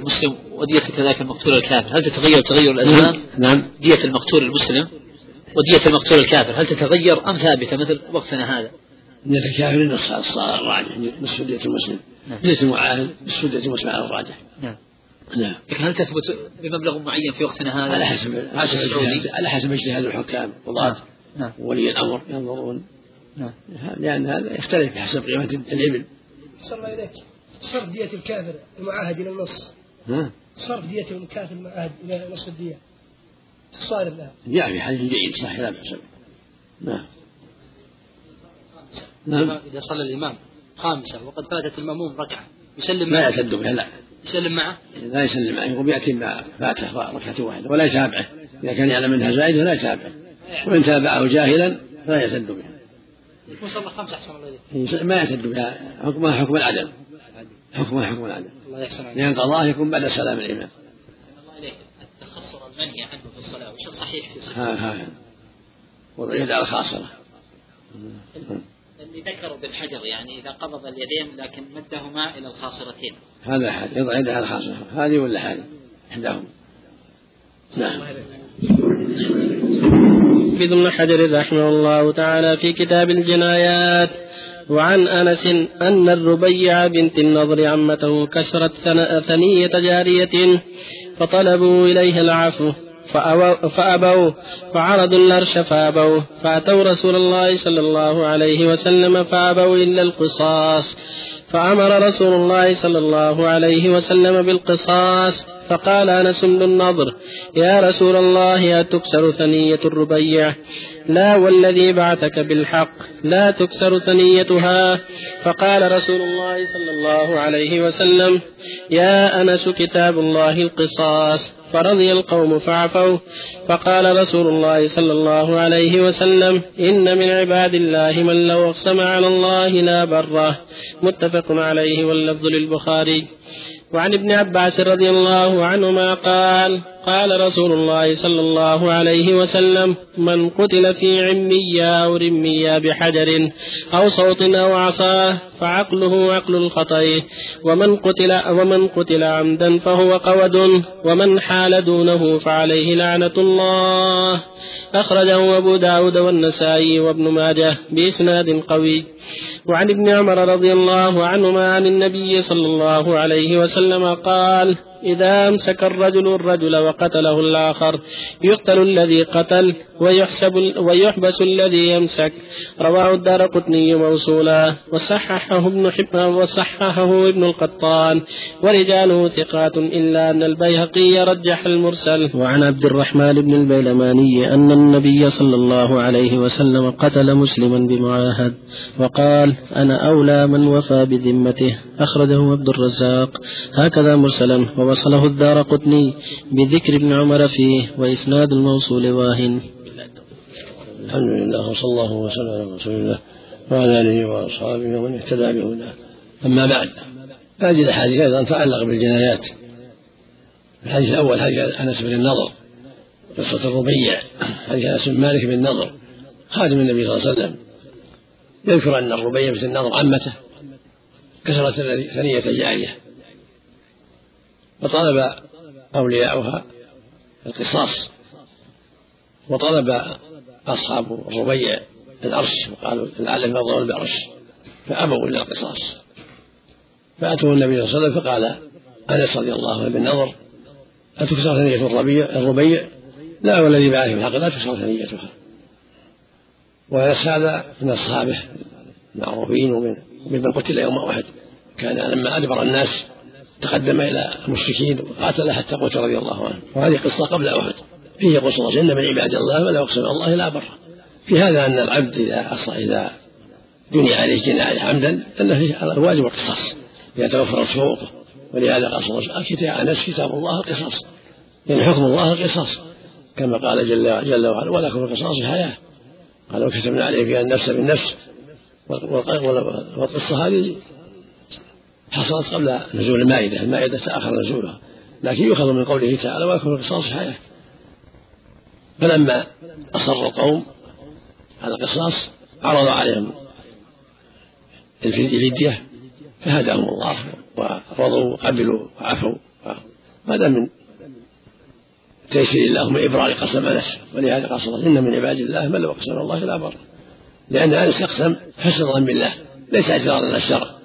المسلم ودية كذلك المقتول الكافر. هل تتغير تغير الأزمان؟ نعم. دية المقتول المسلم ودية المقتول الكافر. هل تتغير أم ثابتة مثل وقتنا هذا؟ دية الكافر نصف الراجح نصف دية المسلم. نعم. دية المعاهد نصف دية المسلم على الراجح. نعم. نعم. لكن هل تثبت بمبلغ معين في وقتنا هذا؟ على حسب على حسب اجتهاد الحكام. قضاة نعم. نعم. وولي الأمر ينظرون. نعم. لأن هذا يختلف بحسب قيمة الإبل. صلى الله إليك. صرف دية الكافر المعاهد إلى النص. صرف دية الكافر المعاهد إلى نصف الدية. الصارف لها. جاء في حديث جيد صحيح لا بأس نعم. نعم. إذا صلى الإمام خامسة وقد فاتت المأموم ركعة. يسلم لا يعتد بها لا يسلم معه؟ لا يسلم معه يقوم يأتي ما فاته ركعة واحدة ولا يتابعه. إذا كان يعلم منها زائدة لا يتابعه. وإن تابعه جاهلا فلا يعتد بها صلى خمسة أحسن الله ما يعتد بها حكمها حكم العدم حكمها حكم العدم يحسن لأن قضاء يكون بعد سلام الإمام الله إليك التخصر المنهي عنه في الصلاة وش الصحيح في صلاة ها ها. وضع يد على الخاصرة. اللي ذكروا بالحجر يعني إذا قبض اليدين لكن مدهما إلى الخاصرتين. هذا حال يضع يده على الخاصرة. هذه ولا هذه إحداهم نعم. ابن حجر رحمه الله تعالى في كتاب الجنايات وعن أنس أن الربيع بنت النضر عمته كسرت ثنية جارية فطلبوا إليها العفو فأبوا فعرضوا الأرش فأبوا فأتوا رسول الله صلى الله عليه وسلم فأبوا إلا القصاص فأمر رسول الله صلى الله عليه وسلم بالقصاص. فقال أنس بن النضر يا رسول الله أتكسر ثنية الربيع؟ لا والذي بعثك بالحق لا تكسر ثنيتها. فقال رسول الله صلى الله عليه وسلم يا أنس كتاب الله القصاص. فرضي القوم فعفوا فقال رسول الله صلى الله عليه وسلم إن من عباد الله من لو أقسم على الله لا بره. متفق عليه واللفظ للبخاري. وعن ابن عباس رضي الله عنهما قال قال رسول الله صلى الله عليه وسلم من قتل في عمية أو رمية بحجر أو صوت أو عصاه فعقله عقل الخطأ. ومن قتل ومن قتل عمدا فهو قود ومن حال دونه فعليه لعنة الله. أخرجه أبو داود والنسائي وابن ماجه بإسناد قوي. وعن ابن عمر رضي الله عنهما عن النبي صلى الله عليه وسلم قال إذا أمسك الرجل الرجل وقتله الآخر يقتل الذي قتل ويحسب ويحبس الذي يمسك. رواه الدار قطني موصولا. وصححه ابن حبان وصححه ابن القطان. ورجاله ثقات إلا أن البيهقي رجح المرسل. وعن عبد الرحمن بن البيلماني أن النبي صلى الله عليه وسلم قتل مسلما بمعاهد وقال أنا أولى من وفى بذمته. أخرجه عبد الرزاق. هكذا مرسلا. ووصله الدار قطني بذكر ابن عمر فيه وإسناد الموصول واهن. الحمد لله وصلى الله وسلم على رسول الله وعلى آله وأصحابه ومن اهتدى بهداه. أما بعد هذه الأحاديث أيضا تتعلق بالجنايات. الحديث الأول حديث أنس بن النضر قصة الربيع حديث أنس بن مالك بن النضر خادم النبي صلى الله عليه وسلم. يذكر أن الربيع بن النضر عمته كسرت ثنية جارية. فطلب أولياؤها القصاص. وطلب أصحاب الربيع العرش وقالوا لعلهم يرضون بالعرش فأبوا إلا القصاص. فأتوا النبي صلى الله عليه وسلم فقال أنس رضي الله عنه بالنظر أتكسر ثنية الربيع الربيع؟ لا والذي بعث بالحق لا تكسر ثنيتها. وأنس هذا من الصحابة المعروفين ومن ممن قتل يوم أحد كان لما أدبر الناس تقدم إلى المشركين وقاتل حتى قتل رضي الله عنه. وهذه قصة قبل أحد فيه قصة إن من عباد الله ولا أقسم الله لا بر. في هذا أن العبد إذا أصلا إذا بني عليه جناية عمدا أن فيه الواجب القصاص. إذا توفرت شروطه ولهذا قال كتاب أنس كتاب الله القصاص. يعني حكم الله القصاص. كما قال جل, جل وعلا ولكم القصاص حياة قال وكتبنا عليه فيها النفس بالنفس. والقصة هذه حصلت قبل نزول المائدة المائدة تأخر نزولها لكن يؤخذ من قوله تعالى ولكم القصاص حياة. فلما أصر القوم على القصاص عرض عليهم الفدية فهداهم الله ورضوا وقبلوا وعفوا. هذا من تيسير الله من إبرار قسم أنس ولهذا قال إن من عباد الله من لو أقسم الله لا بر لأن أنس يقسم حسن الظن بالله ليس إجرارا على الشرع.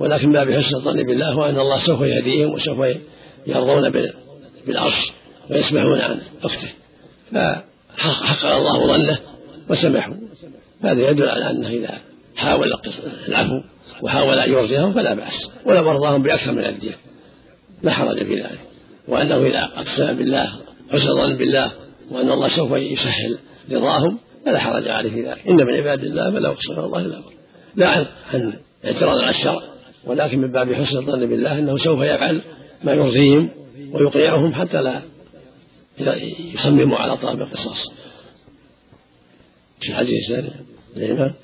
ولكن ما بحسن الظن بالله وأن الله سوف يهديهم وسوف يرضون بالعرش ويسمعون عن أخته فحقق الله ظنه وسمحوا. هذا يدل على أنه إذا حاول العفو وحاول أن يرضيهم فلا بأس ولو أرضاهم بأكثر من الدية لا حرج في ذلك. وأنه إذا أقسم بالله حسن ظن بالله وأن الله سوف يسهل رضاهم فلا حرج عليه في ذلك. إن من عباد الله من لو أقسم الله لا لا عن اعتراض على الشرع. ولكن من باب حسن الظن بالله أنه سوف يفعل ما يرضيهم ويقنعهم حتى لا يصمموا على طلب القصاص. في الحديث الثاني الإمام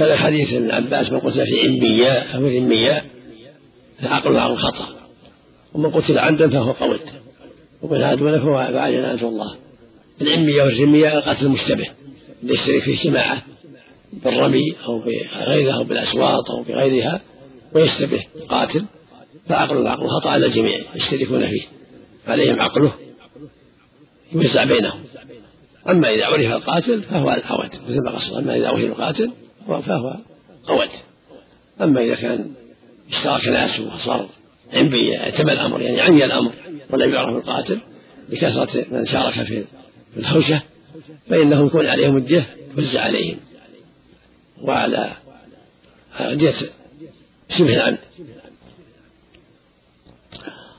هذا حديث ابن عباس من قتل في عمياء أو ذمياء فعقل عن خطأ ومن قتل عمدا فهو قود ومن عاد فهو فعل جنازة الله. العمية والرمية القتل المشتبه يشترك فيه جماعة بالرمي أو بغيرها أو بالأسواط أو بغيرها ويشتبه قاتل فعقله عقل خطأ على الجميع يشتركون فيه عليهم عقله يوزع بينهم. أما إذا عرف القاتل فهو القود مثل ما قصد. أما إذا عرف القاتل فهو قود أما إذا كان اشترك ناس وصار عمي اعتمى الأمر يعني عمي الأمر ولم يعرف القاتل لكثرة من شارك في الهوشة فإنه يكون عليهم الدية توزع عليهم. وعلى دية شبه العمد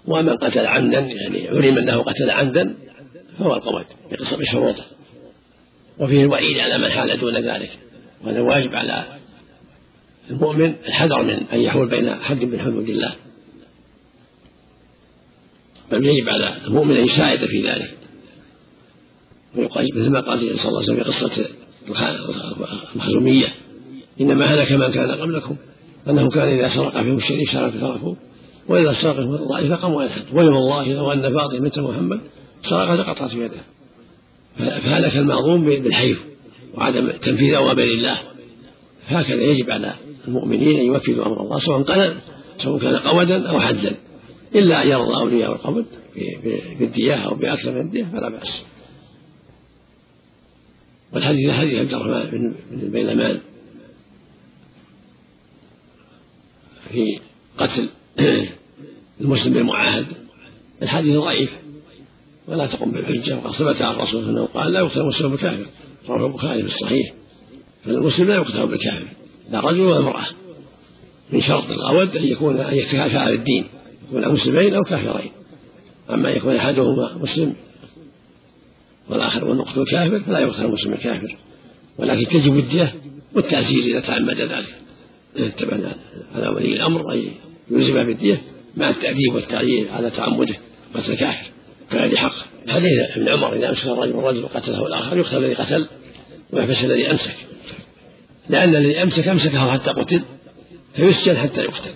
ومن قتل عمدا يعني علم أنه قتل عمدا فهو القواد بشروطه وفيه الوعيد على من حال دون ذلك. وهذا واجب على المؤمن الحذر من أن يحول بين حد من حدود الله. بل يجب على المؤمن أن يساعد في ذلك. ويقال مثل ما قال صلى الله عليه وسلم في قصة المخزومية. إنما هلك من كان قبلكم أنه كان إذا سرق فيهم الشريك شرك تركوه وإذا سرق فيهم الضعيف فقاموا الحد ويم الله لو أن فاطمه بنت محمد سرقت لقطعت يده. فهلك المعظوم بالحيف وعدم تنفيذ أوامر الله. هكذا يجب على المؤمنين أن ينفذوا أمر الله سواء قال سواء كان قودا أو حدا. إلا أن يرضى أولياء القبض بالدية أو بأكثر من الدية فلا بأس. والحديث حديث عبد الرحمن بن بيلمان في قتل المسلم بالمعاهد الحديث ضعيف ولا تقم بالحجة وقد ثبت عن الرسول أنه قال لا يقتل المسلم بالكافر رواه البخاري في الصحيح. فالمسلم لا يقتل بالكافر لا رجل ولا امرأة من شرط الغود أن يكون أن يتكافى على الدين يكون مسلمين أو كافرين. أما يكون أحدهما مسلم والآخر والنقط كافر فلا يقتل المسلم الكافر. ولكن تجب الدية والتعزير إذا تعمد ذلك. يتبع على ولي الأمر أن يلزم بالدية مع التأديب والتعليل على تعمده قتل الكافر كان حق. حديث ابن عمر إذا أمسك الرجل الرجل وقتله الآخر يقتل الذي قتل ويحبس الذي أمسك. لأن الذي أمسك أمسكه حتى قتل فيسجن حتى يقتل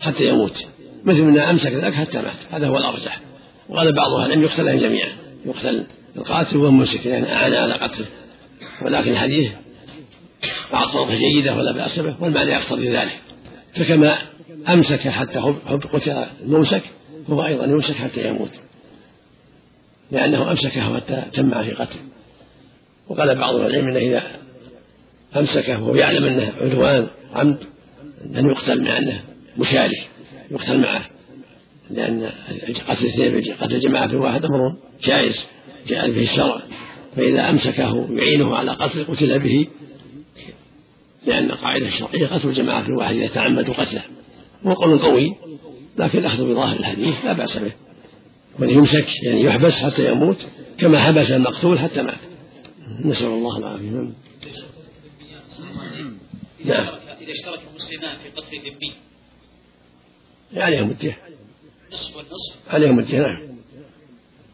حتى يموت. مثل من أمسك ذاك حتى مات. هذا هو الأرجح. وقال بعض أهل العلم يقتل جميعا. يقتل القاتل والممسك لأن يعني أعان على قتله. ولكن الحديث طرقه جيدة ولا بأس به والمعنى يقتضي ذلك. فكما أمسك حتى قتل الممسك فهو أيضا يمسك حتى يموت. لأنه أمسكه حتى جمع في قتله. وقال بعض العلم أنه إذا أمسكه وهو يعلم أنه عدوان عمد أن يقتل مع أنه مشارك يقتل معه. لأن قتل اثنين قتل جماعة في واحد أمر جائز جاء به الشرع. فإذا أمسكه يعينه على قتل قتل به لأن القاعدة الشرعية قتل جماعة في واحد إذا تعمدوا قتله. هو قول قوي لكن الأخذ بظاهر الحديث لا بأس به. من يمسك يعني يحبس حتى يموت كما حبس المقتول حتى مات. نسأل الله العافية. نعم. نعم إذا اشترك المسلمان في قتل ذمي. عليهم الدية. نصف والنصف. عليهم الدية نعم.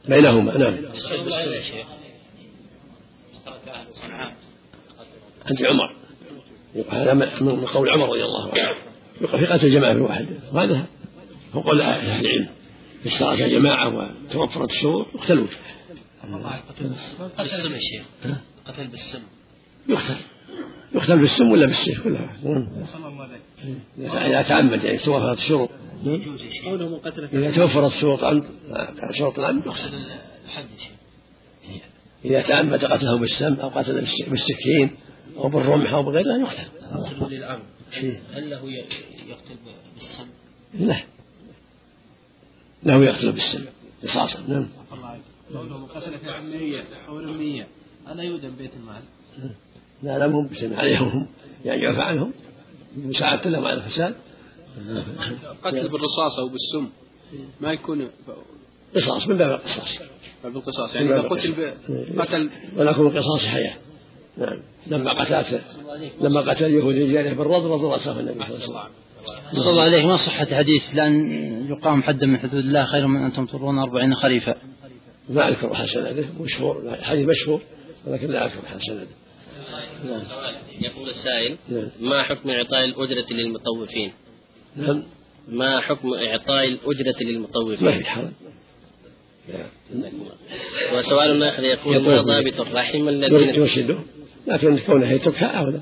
بينهما نعم. أنت عمر. هذا من قول عمر رضي الله عنه. في قتل جماعة في واحد وهذا هو قول أهل العلم. اشترك جماعة وتوفرت الشروط يقتلون قتل بالسم يا شيخ. قتل بالسم. يقتل. يقتل بالسم ولا بالسيف؟ ولا إذا تعمد يعني توفرت الشروط. إذا توفرت شروط عمد شروط العمد يقتل. الحد إذا تعمد قتله بالسم أو قتل بالسكين أو بالرمح أو بغيره يقتل. بالنسبة للعمد هل له يقتل بالسم؟ لا. له يقتل بالسم قصاصا نعم. قوله من قتل في عمية أو رمية ألا يؤذن بيت المال؟ لا لا هم بسم عليهم. يعني يعفى عنهم. مساعدة لهم على الفساد. قتل بالرصاص أو بالسم. ما يكون قصاص من باب القصاص. باب القصاص. يعني إذا قتل قتل ولكم القصاص حياة. نعم. لما قتلت لما قتل اليهود الجارية بالرض رض رأسه النبي صلى الله عليه وسلم. صلى الله عليه ما صحة حديث؟ لأن يقام حدا من حدود الله خير من أن تمطرون أربعين خريفا ما أذكر سنده مشهور. حديث مشهور ولكن لا أذكر سنده نعم. يقول السائل نعم. ما حكم إعطاء الأجرة للمطوفين؟ نعم. ما حكم إعطاء الأجرة للمطوفين؟ ما في حرج. وسؤال آخر يقول ما ضابط الرحم الذي يرشده لكن كونه يتركها أولى.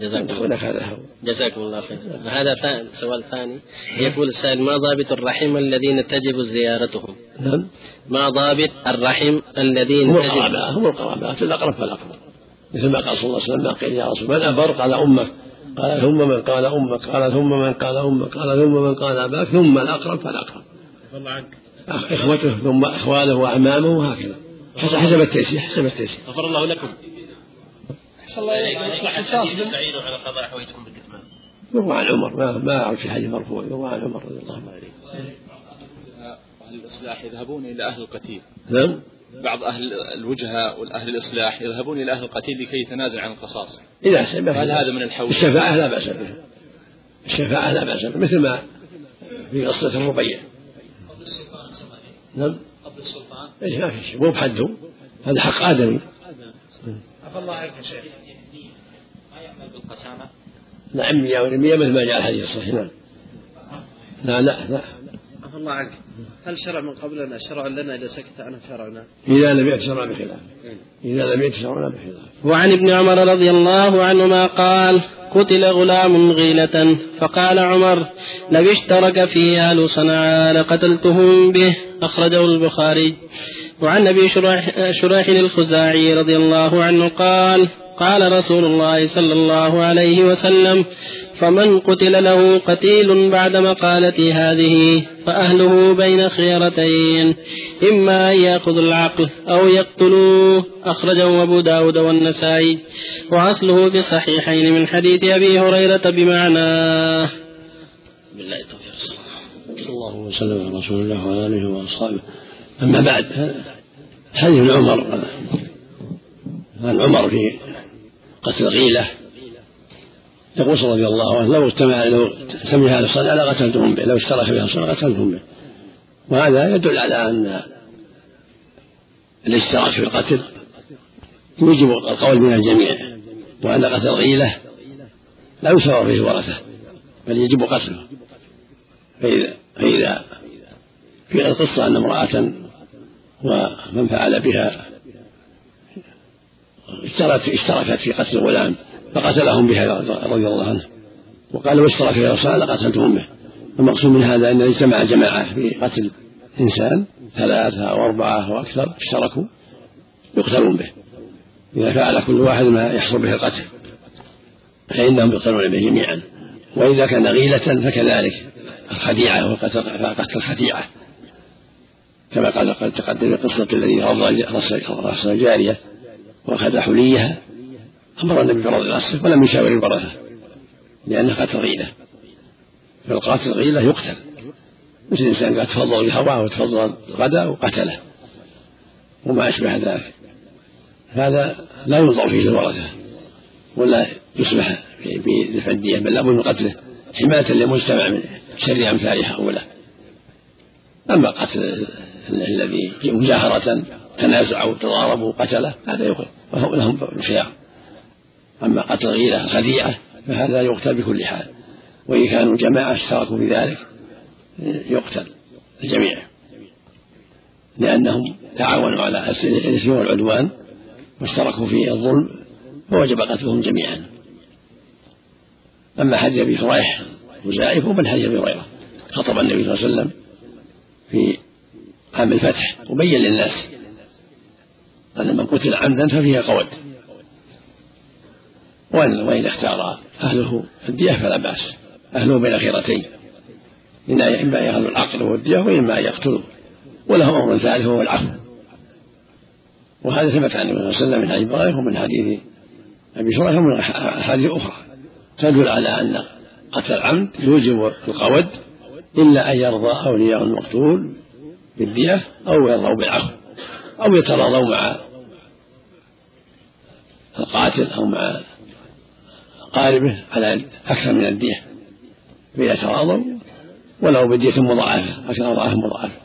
جزاكم الله جزاكم الله خير. هذا سؤال ثاني. يقول السائل ما ضابط الرحم الذين تجب زيارتهم؟ نعم. ما ضابط الرحم الذين هم القرابات هم القرابات الأقرب فالأقرب. مثل ما قال صلى الله عليه وسلم ما قيل يا رسول من أبر؟ قال أمك. قال ثم من؟ قال أمك. قال ثم من؟ قال أمك. قال ثم من؟ قال أباك. ثم الأقرب فالأقرب. الله عنك. إخوته ثم إخواله وأعمامه وهكذا. حسب التيسير حسب التيسير. غفر الله لكم. الله عليه وسلم يستعينوا على قضاء حوائجكم بالكتمان يروى عن عمر ما ما أعرف في حديث مرفوع. يروى عن عمر رضي الله عنه. أهل الإصلاح يذهبون إلى أهل القتيل. نعم. بعض أهل الوجهة والأهل الإصلاح يذهبون إلى أهل القتيل لكي يتنازل عن القصاص. إذا سمع هل هذا من الحول؟ الشفاعة لا بأس بها الشفاعة لا بأس بها مثل ما في قصة الربيع. نعم. قبل السلطان إيش ما في شيء. مو بحده هذا حق آدمي. عفى الله عنك يا شيخ. بالقسامة نعم 100 و100 مثل ما جاء الحديث الصحيح. نعم. لا لا لا. عفى الله عنك. هل شرع من قبلنا شرع لنا إذا سكت عن شرعنا؟ إذا لم يأت شرع بخلاف. إذا لم يأت شرعنا بخلاف. وعن ابن عمر رضي الله عنهما قال قتل غلام غيلة. فقال عمر لو اشترك في أهل صنعاء لقتلتهم به. أخرجه البخاري. وعن أبي شريح الخزاعي رضي الله عنه قال قال رسول الله صلى الله عليه وسلم فمن قتل له قتيل بعد مقالة هذه فأهله بين خيرتين إما أن يأخذ العقل أو يقتلوه. أخرجه أبو داود والنسائي وأصله في الصحيحين من حديث أبي هريرة بمعناه بالله التوفيق صلى الله وسلم على رسول الله وعلى آله وأصحابه. أما بعد حديث عمر عن عمر في قتل غيلة يقول رضي الله عنه لو اجتمع لو سمي هذا الصلاة لقتلتهم به لو اشترك بها الصلاة قتلتهم به. وهذا يدل على أن الاشتراك في القتل يوجب القول من الجميع وأن قتل غيلة لا يسوى فيه الورثة بل يجب قتله. فإذا فإذا في القصة أن امرأة ومن فعل بها اشتركت اشتركت في قتل الغلام فقتلهم بها رضي الله عنه. وقال لو اشترك في الصلاة لقتلتهم به. المقصود من هذا أن اجتمع جماعة في قتل إنسان ثلاثة أو أربعة أو أكثر اشتركوا يقتلون به. إذا فعل كل واحد ما يحصل به القتل فإنهم يقتلون به جميعا. وإذا كان غيلة فكذلك الخديعة وقتل قتل الخديعة. كما قال قد تقدم قصة الذي رص الجارية وأخذ حليها أمر النبي برد نفسه ولم يشاور الورثة لأنه قتل غيلة فالقاتل غيلة يقتل. مثل الإنسان قال تفضل بهواه وتفضل غدا وقتله. وما أشبه ذلك. هذا لا ينظر فيه الورثة ولا يسمح بدفع الدية بل لابد من قتله. حماية للمجتمع من شر أمثال هؤلاء أما قتل الذي مجاهرة تنازعوا تضاربوا قتله هذا يقتل لهم الخيار أما قتل غيرة خديعة فهذا يقتل بكل حال. وإن كانوا جماعة اشتركوا في ذلك يقتل الجميع. لأنهم تعاونوا على الإثم والعدوان واشتركوا في الظلم فوجب قتلهم جميعا. أما حديث أبي شريح وزائف ومن حديث أبي هريرة. خطب النبي صلى الله عليه وسلم في عام الفتح وبين للناس أن من قتل عمدا ففيه قود وإن وإن اختار أهله الدية فلا بأس. أهله بين خيرتين. إما يأخذ العقل والدية وإما يقتله وله أمر ثالث وهو العفو. وهذا ثبت عن النبي صلى الله عليه وسلم من حديث إبراهيم ومن حديث أبي شريح ومن أحاديث أخرى. تدل على أن قتل العمد يوجب القود إلا أن يرضى أولياء المقتول بالدية أو يرضوا بالعفو. أو يتراضوا مع القاتل أو مع قاربه على أكثر من الدية. فإذا تراضوا ولو بدية مضاعفة أكثر أضعاف مضاعفة.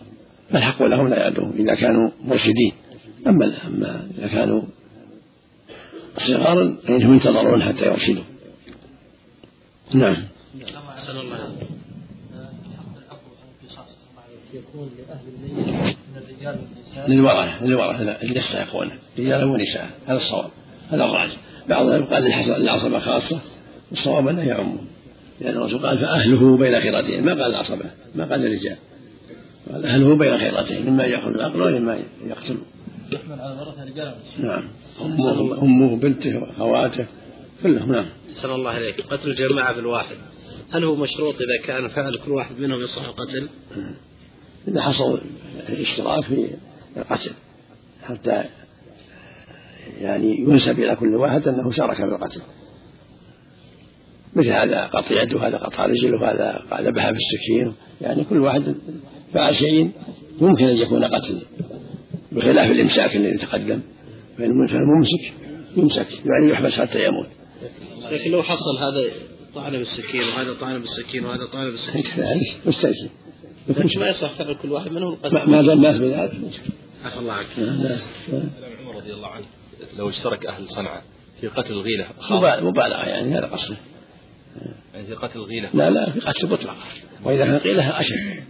فالحق لهم لا يعدوهم إذا كانوا مرشدين. أما أما إذا كانوا صغارا فإنهم ينتظرون حتى يرشدوا. نعم. أحسن الله يكون لأهل الميت للورثة للورثة اللي يستحقونه رجالا ونساء هذا الصواب هذا الراجح. بعضهم قال للعصبة خاصة الصواب أنه يعمهم لأن الرسول قال فأهله بين خيرتين ما قال العصبة ما قال الرجال. قال أهله بين خيرتين إما يأخذ العقل وإما يقتل. يحمل على الورثة رجالا نعم. أمه أمه بنته وأخواته كلهم نعم. أحسن الله عليك قتل الجماعة بالواحد. هل هو مشروط إذا كان فعل كل واحد منهم يصح القتل؟ إذا حصل الاشتراك في القتل حتى يعني ينسب إلى كل واحد أنه شارك في القتل. مثل هذا قطع يده وهذا قطع رجله وهذا ذبح بالسكين يعني كل واحد فعل شيء ممكن أن يكون قتل بخلاف الإمساك الذي تقدم. فالممسك يمسك يعني يحبس حتى يموت. لكن لو حصل هذا طعن بالسكين وهذا طعن بالسكين وهذا طعن بالسكين. مستجد لكن ما يصح فعل كل واحد منهم القتل ما دام الناس بذلك عفى الله عنك. عمر رضي الله عنه لو اشترك أهل صنعاء في قتل الغيلة مبالغة يعني هذا قصده يعني في قتل الغيلة. لا لا في قتل مطلق وإذا كان قيلة أشد.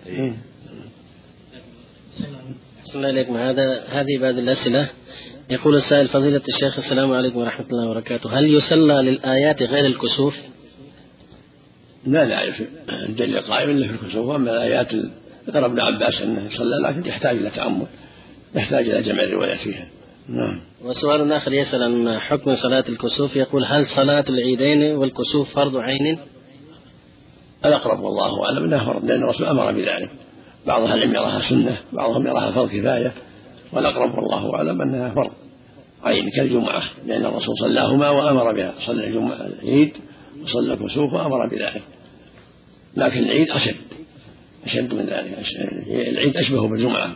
أحسن الله إليكم. هذا هذه بعض الأسئلة. يقول السائل فضيلة الشيخ السلام عليكم ورحمة الله وبركاته. هل يصلى للآيات غير الكسوف؟ لا لا الدليل قائم إلا في الكسوف وأما الايات ذكر ابن عباس أنه يصلى لكن يحتاج إلى تأمل يحتاج إلى جمع الروايات فيها. نعم. وسؤال آخر يسأل عن حكم صلاة الكسوف. يقول هل صلاة العيدين والكسوف فرض عين؟ الأقرب والله أعلم أنها فرض لأن الرسول أمر بذلك. بعض أهل العلم يراها سنة بعضهم يراها فرض كفاية. والأقرب والله أعلم أنها فرض عين كالجمعة لأن الرسول صلاهما وأمر بها صلى الجمعة العيد وصلى الكسوف وأمر بذلك. لكن العيد أشد أشد من ذلك العيد أشبه بالجمعة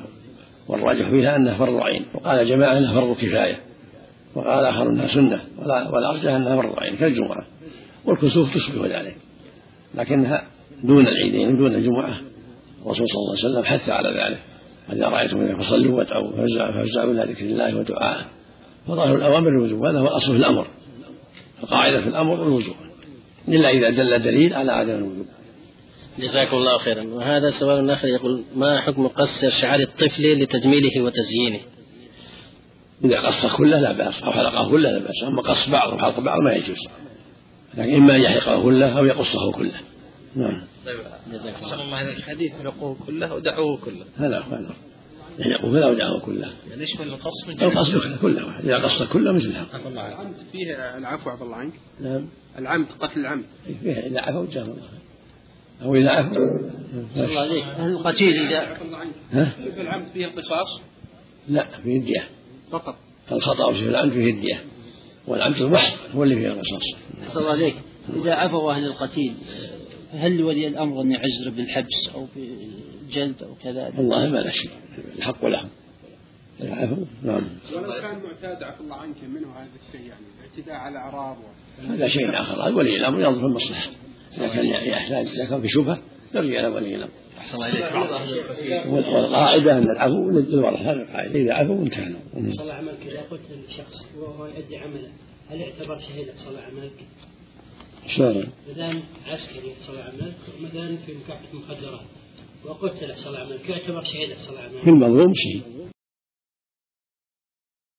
والراجح فيها أنها فرض عين وقال جماعة أنها فرض كفاية وقال آخر أنها سنة والأرجح أنها فرض عين كالجمعة والكسوف تشبه ذلك لكنها دون العيدين دون الجمعة الرسول صلى الله عليه وسلم حث على ذلك إذا رأيتم فصلوا وادعوا فافزعوا إلى ذكر الله ودعائه فظاهر الأوامر الوجوب هذا هو الأصل في الأمر القاعدة في الأمر الوجوب إلا إذا دل دليل على عدم الوجوب. جزاكم الله خيرا. وهذا سؤال آخر يقول ما حكم قص شعر الطفل لتجميله وتزيينه؟ إذا قص كله لا بأس أو حلقه كله لا بأس. أما قص بعض وحلق بعض ما يجوز. لكن إما أن يحلقه كله أو يقصه كله. نعم. طيب جزاك الله خيرا. الحديث حلقوه كله ودعوه كله. هذا هذا يحلقه كله ودعوه كله. يعني يشمل القص من القص كله. واحد إذا قص كله مثل هذا العمد فيه العفو عفى الله عنك. نعم. العمد قتل العمد. فيه إذا عفوا جزاه الله أو إذا عفوا الله عليك. القتيل إذا ها؟ شبه العمد فيه القصاص لا فيه الدية. فقط. الخطأ وشبه العمد فيه الدية. والعمد الوحد هو اللي فيه القصاص الله عليك. إذا عفوا أهل القتيل هل لولي الأمر أن يعزر بالحبس أو بالجلد أو كذا؟ والله ما لا شيء. الحق لهم العفو نعم. ولو كان معتاد عفى الله عنك منه هذا الشيء يعني الاعتداء على أعراض هذا شيء آخر. هذا ولي الأمر ينظر في المصلحة. إذا كان يحتاج إذا كان في شبهة يرجع إلى ولي الأمر. والقاعدة أن العفو للورثة هذه القاعدة إذا عفوا انتهى صلى عملك إذا قتل الشخص وهو يؤدي عمله هل يعتبر شهيدا صلى عملك؟ شلون؟ مثلا عسكري صلى عملك مثلا في مكافحة مخدرات. وقتل صلى عملك يعتبر شهيدا صلى عملك كل مظلوم شهيد